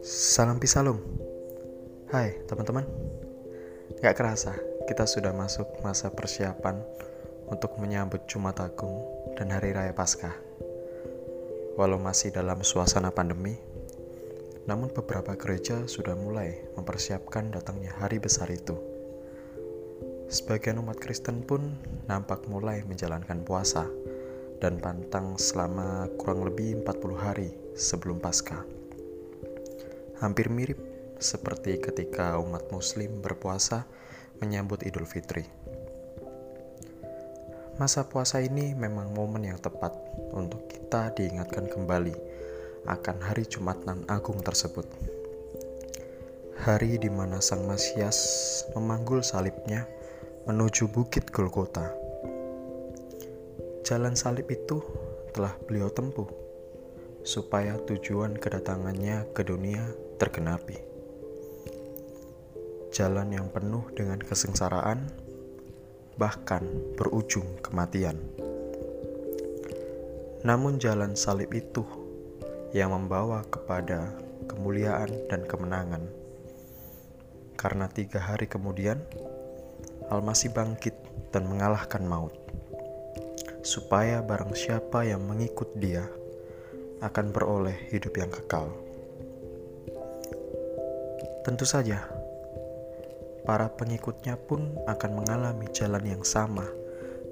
Salam Pisalum. Hai teman-teman. Gak kerasa kita sudah masuk masa persiapan Untuk menyambut Jumat Agung dan Hari Raya Paskah. Walau masih dalam suasana pandemi Namun beberapa gereja sudah mulai mempersiapkan datangnya hari besar itu Sebagian umat Kristen pun nampak mulai menjalankan puasa dan pantang selama kurang lebih 40 hari sebelum Paskah hampir mirip seperti ketika umat Muslim berpuasa menyambut Idul Fitri. Masa puasa ini memang momen yang tepat untuk kita diingatkan kembali akan hari Jumat nan agung tersebut. Hari di mana Sang Masias memanggul salibnya menuju Bukit Golgota. Jalan salib itu telah beliau tempuh supaya tujuan kedatangannya ke dunia tergenapi. Jalan yang penuh dengan kesengsaraan, bahkan berujung kematian. Namun, jalan salib itu yang membawa kepada kemuliaan dan kemenangan, karena tiga hari kemudian Al-Masih bangkit dan mengalahkan maut, supaya barang siapa yang mengikut Dia akan beroleh hidup yang kekal. Tentu saja, para pengikutnya pun akan mengalami jalan yang sama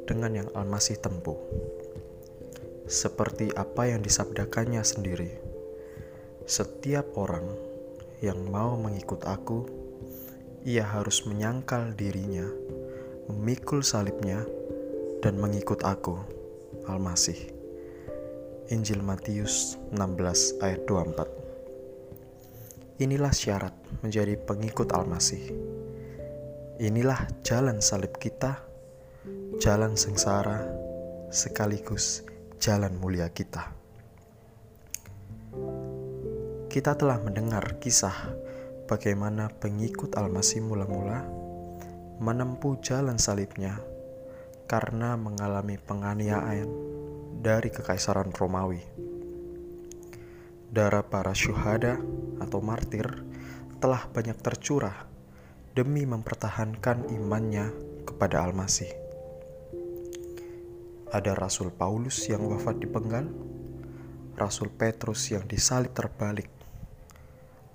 dengan yang Al-Masih tempuh. Seperti apa yang disabdakannya sendiri. Setiap orang yang mau mengikut aku, ia harus menyangkal dirinya, memikul salibnya, dan mengikut aku, Al-Masih. Injil Matius 16 ayat 24 Inilah syarat menjadi pengikut Al-Masih. Inilah jalan salib kita, jalan sengsara, sekaligus jalan mulia kita. Kita telah mendengar kisah bagaimana pengikut Al-Masih mula-mula menempuh jalan salibnya karena mengalami penganiayaan dari kekaisaran Romawi darah para syuhada atau martir telah banyak tercurah demi mempertahankan imannya kepada Al-Masih. Ada Rasul Paulus yang wafat di penggal, Rasul Petrus yang disalib terbalik,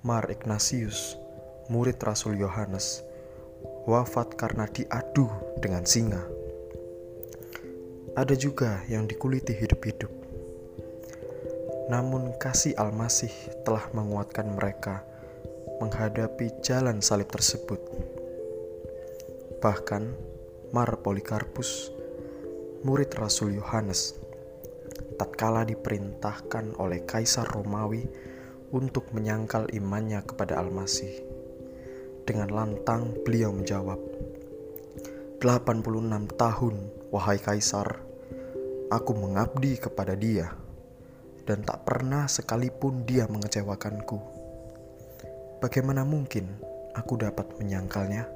Mar Ignatius, murid Rasul Yohanes, wafat karena diadu dengan singa. Ada juga yang dikuliti hidup-hidup namun kasih Al-Masih telah menguatkan mereka menghadapi jalan salib tersebut. Bahkan Mar Polikarpus, murid Rasul Yohanes, tatkala diperintahkan oleh Kaisar Romawi untuk menyangkal imannya kepada Al-Masih. Dengan lantang beliau menjawab, 86 tahun, wahai Kaisar, aku mengabdi kepada dia dan tak pernah sekalipun dia mengecewakanku. Bagaimana mungkin aku dapat menyangkalnya?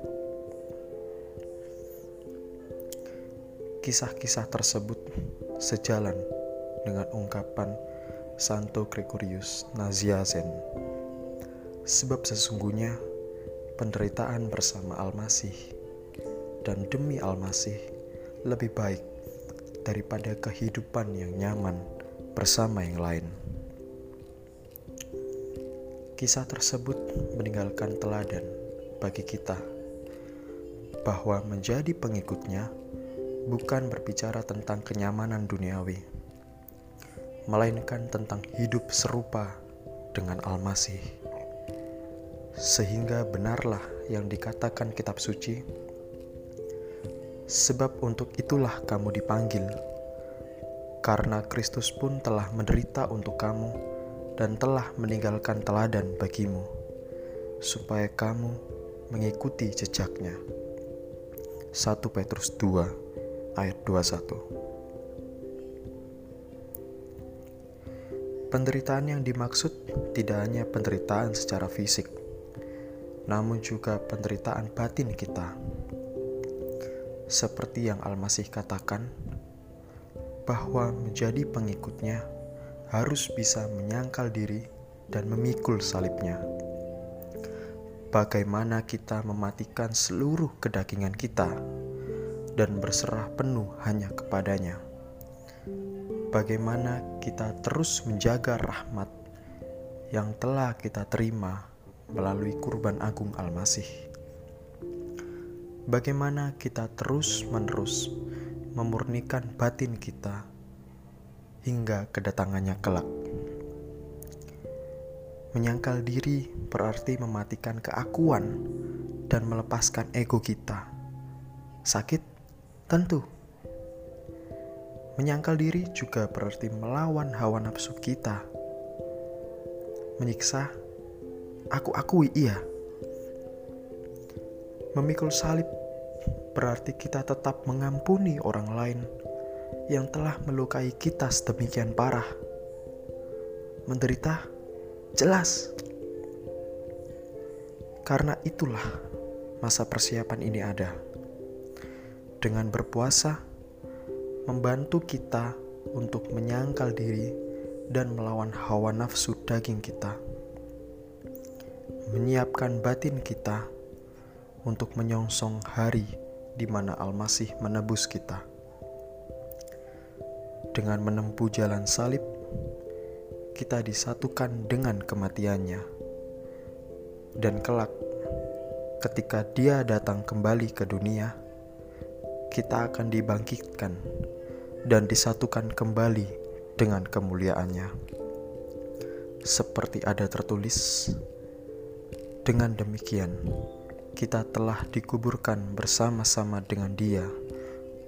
Kisah-kisah tersebut sejalan dengan ungkapan Santo Gregorius Naziazen. Sebab sesungguhnya penderitaan bersama Al-Masih dan demi Al-Masih lebih baik daripada kehidupan yang nyaman bersama yang lain. Kisah tersebut meninggalkan teladan bagi kita bahwa menjadi pengikutnya bukan berbicara tentang kenyamanan duniawi, melainkan tentang hidup serupa dengan Al-Masih. Sehingga benarlah yang dikatakan kitab suci, sebab untuk itulah kamu dipanggil karena Kristus pun telah menderita untuk kamu dan telah meninggalkan teladan bagimu, supaya kamu mengikuti jejaknya. 1 Petrus 2 ayat 21 Penderitaan yang dimaksud tidak hanya penderitaan secara fisik, namun juga penderitaan batin kita. Seperti yang Al-Masih katakan, bahwa menjadi pengikutnya harus bisa menyangkal diri dan memikul salibnya. Bagaimana kita mematikan seluruh kedagingan kita dan berserah penuh hanya kepadanya. Bagaimana kita terus menjaga rahmat yang telah kita terima melalui kurban agung Al-Masih. Bagaimana kita terus-menerus memurnikan batin kita hingga kedatangannya kelak. Menyangkal diri berarti mematikan keakuan dan melepaskan ego kita. Sakit? Tentu. Menyangkal diri juga berarti melawan hawa nafsu kita. Menyiksa? Aku akui iya. Memikul salib berarti kita tetap mengampuni orang lain yang telah melukai kita sedemikian parah. Menderita, jelas. Karena itulah masa persiapan ini ada. Dengan berpuasa, membantu kita untuk menyangkal diri dan melawan hawa nafsu daging kita. Menyiapkan batin kita untuk menyongsong hari di mana Al-Masih menebus kita. Dengan menempuh jalan salib, kita disatukan dengan kematiannya. Dan kelak, ketika dia datang kembali ke dunia, kita akan dibangkitkan dan disatukan kembali dengan kemuliaannya. Seperti ada tertulis, dengan demikian kita telah dikuburkan bersama-sama dengan Dia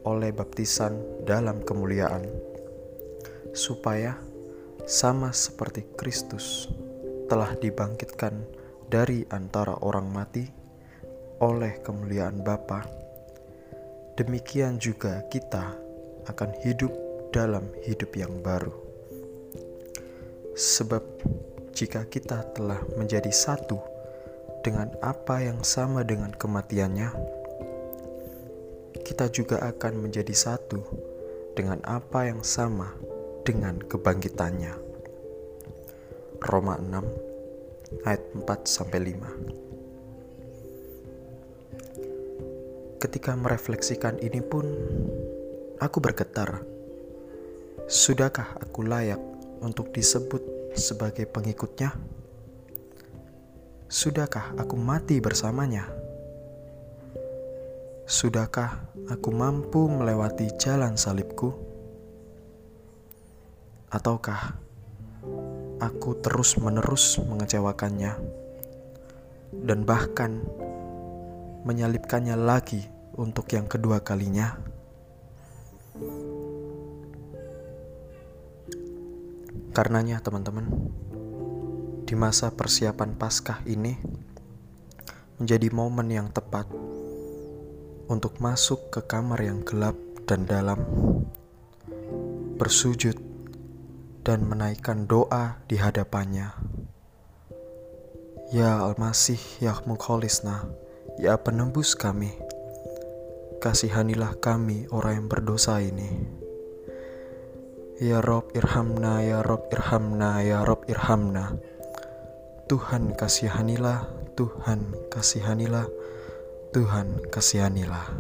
oleh baptisan dalam kemuliaan, supaya sama seperti Kristus telah dibangkitkan dari antara orang mati oleh kemuliaan Bapa. Demikian juga kita akan hidup dalam hidup yang baru. Sebab jika kita telah menjadi satu dengan apa yang sama dengan kematiannya, kita juga akan menjadi satu dengan apa yang sama dengan kebangkitannya. Roma 6 ayat 4 sampai 5. Ketika merefleksikan ini pun aku bergetar. Sudahkah aku layak untuk disebut sebagai pengikutnya? Sudahkah aku mati bersamanya? Sudahkah aku mampu melewati jalan salibku? Ataukah aku terus-menerus mengecewakannya dan bahkan menyalibkannya lagi untuk yang kedua kalinya? Karenanya, teman-teman, di masa persiapan Paskah ini menjadi momen yang tepat untuk masuk ke kamar yang gelap dan dalam, bersujud, dan menaikkan doa di hadapannya. Ya Almasih, ya Mukholisna, ya penembus kami, kasihanilah kami orang yang berdosa ini. Ya Rob irhamna, ya Rob irhamna, ya Rob irhamna. Tuhan kasihanilah, Tuhan kasihanilah, Tuhan kasihanilah.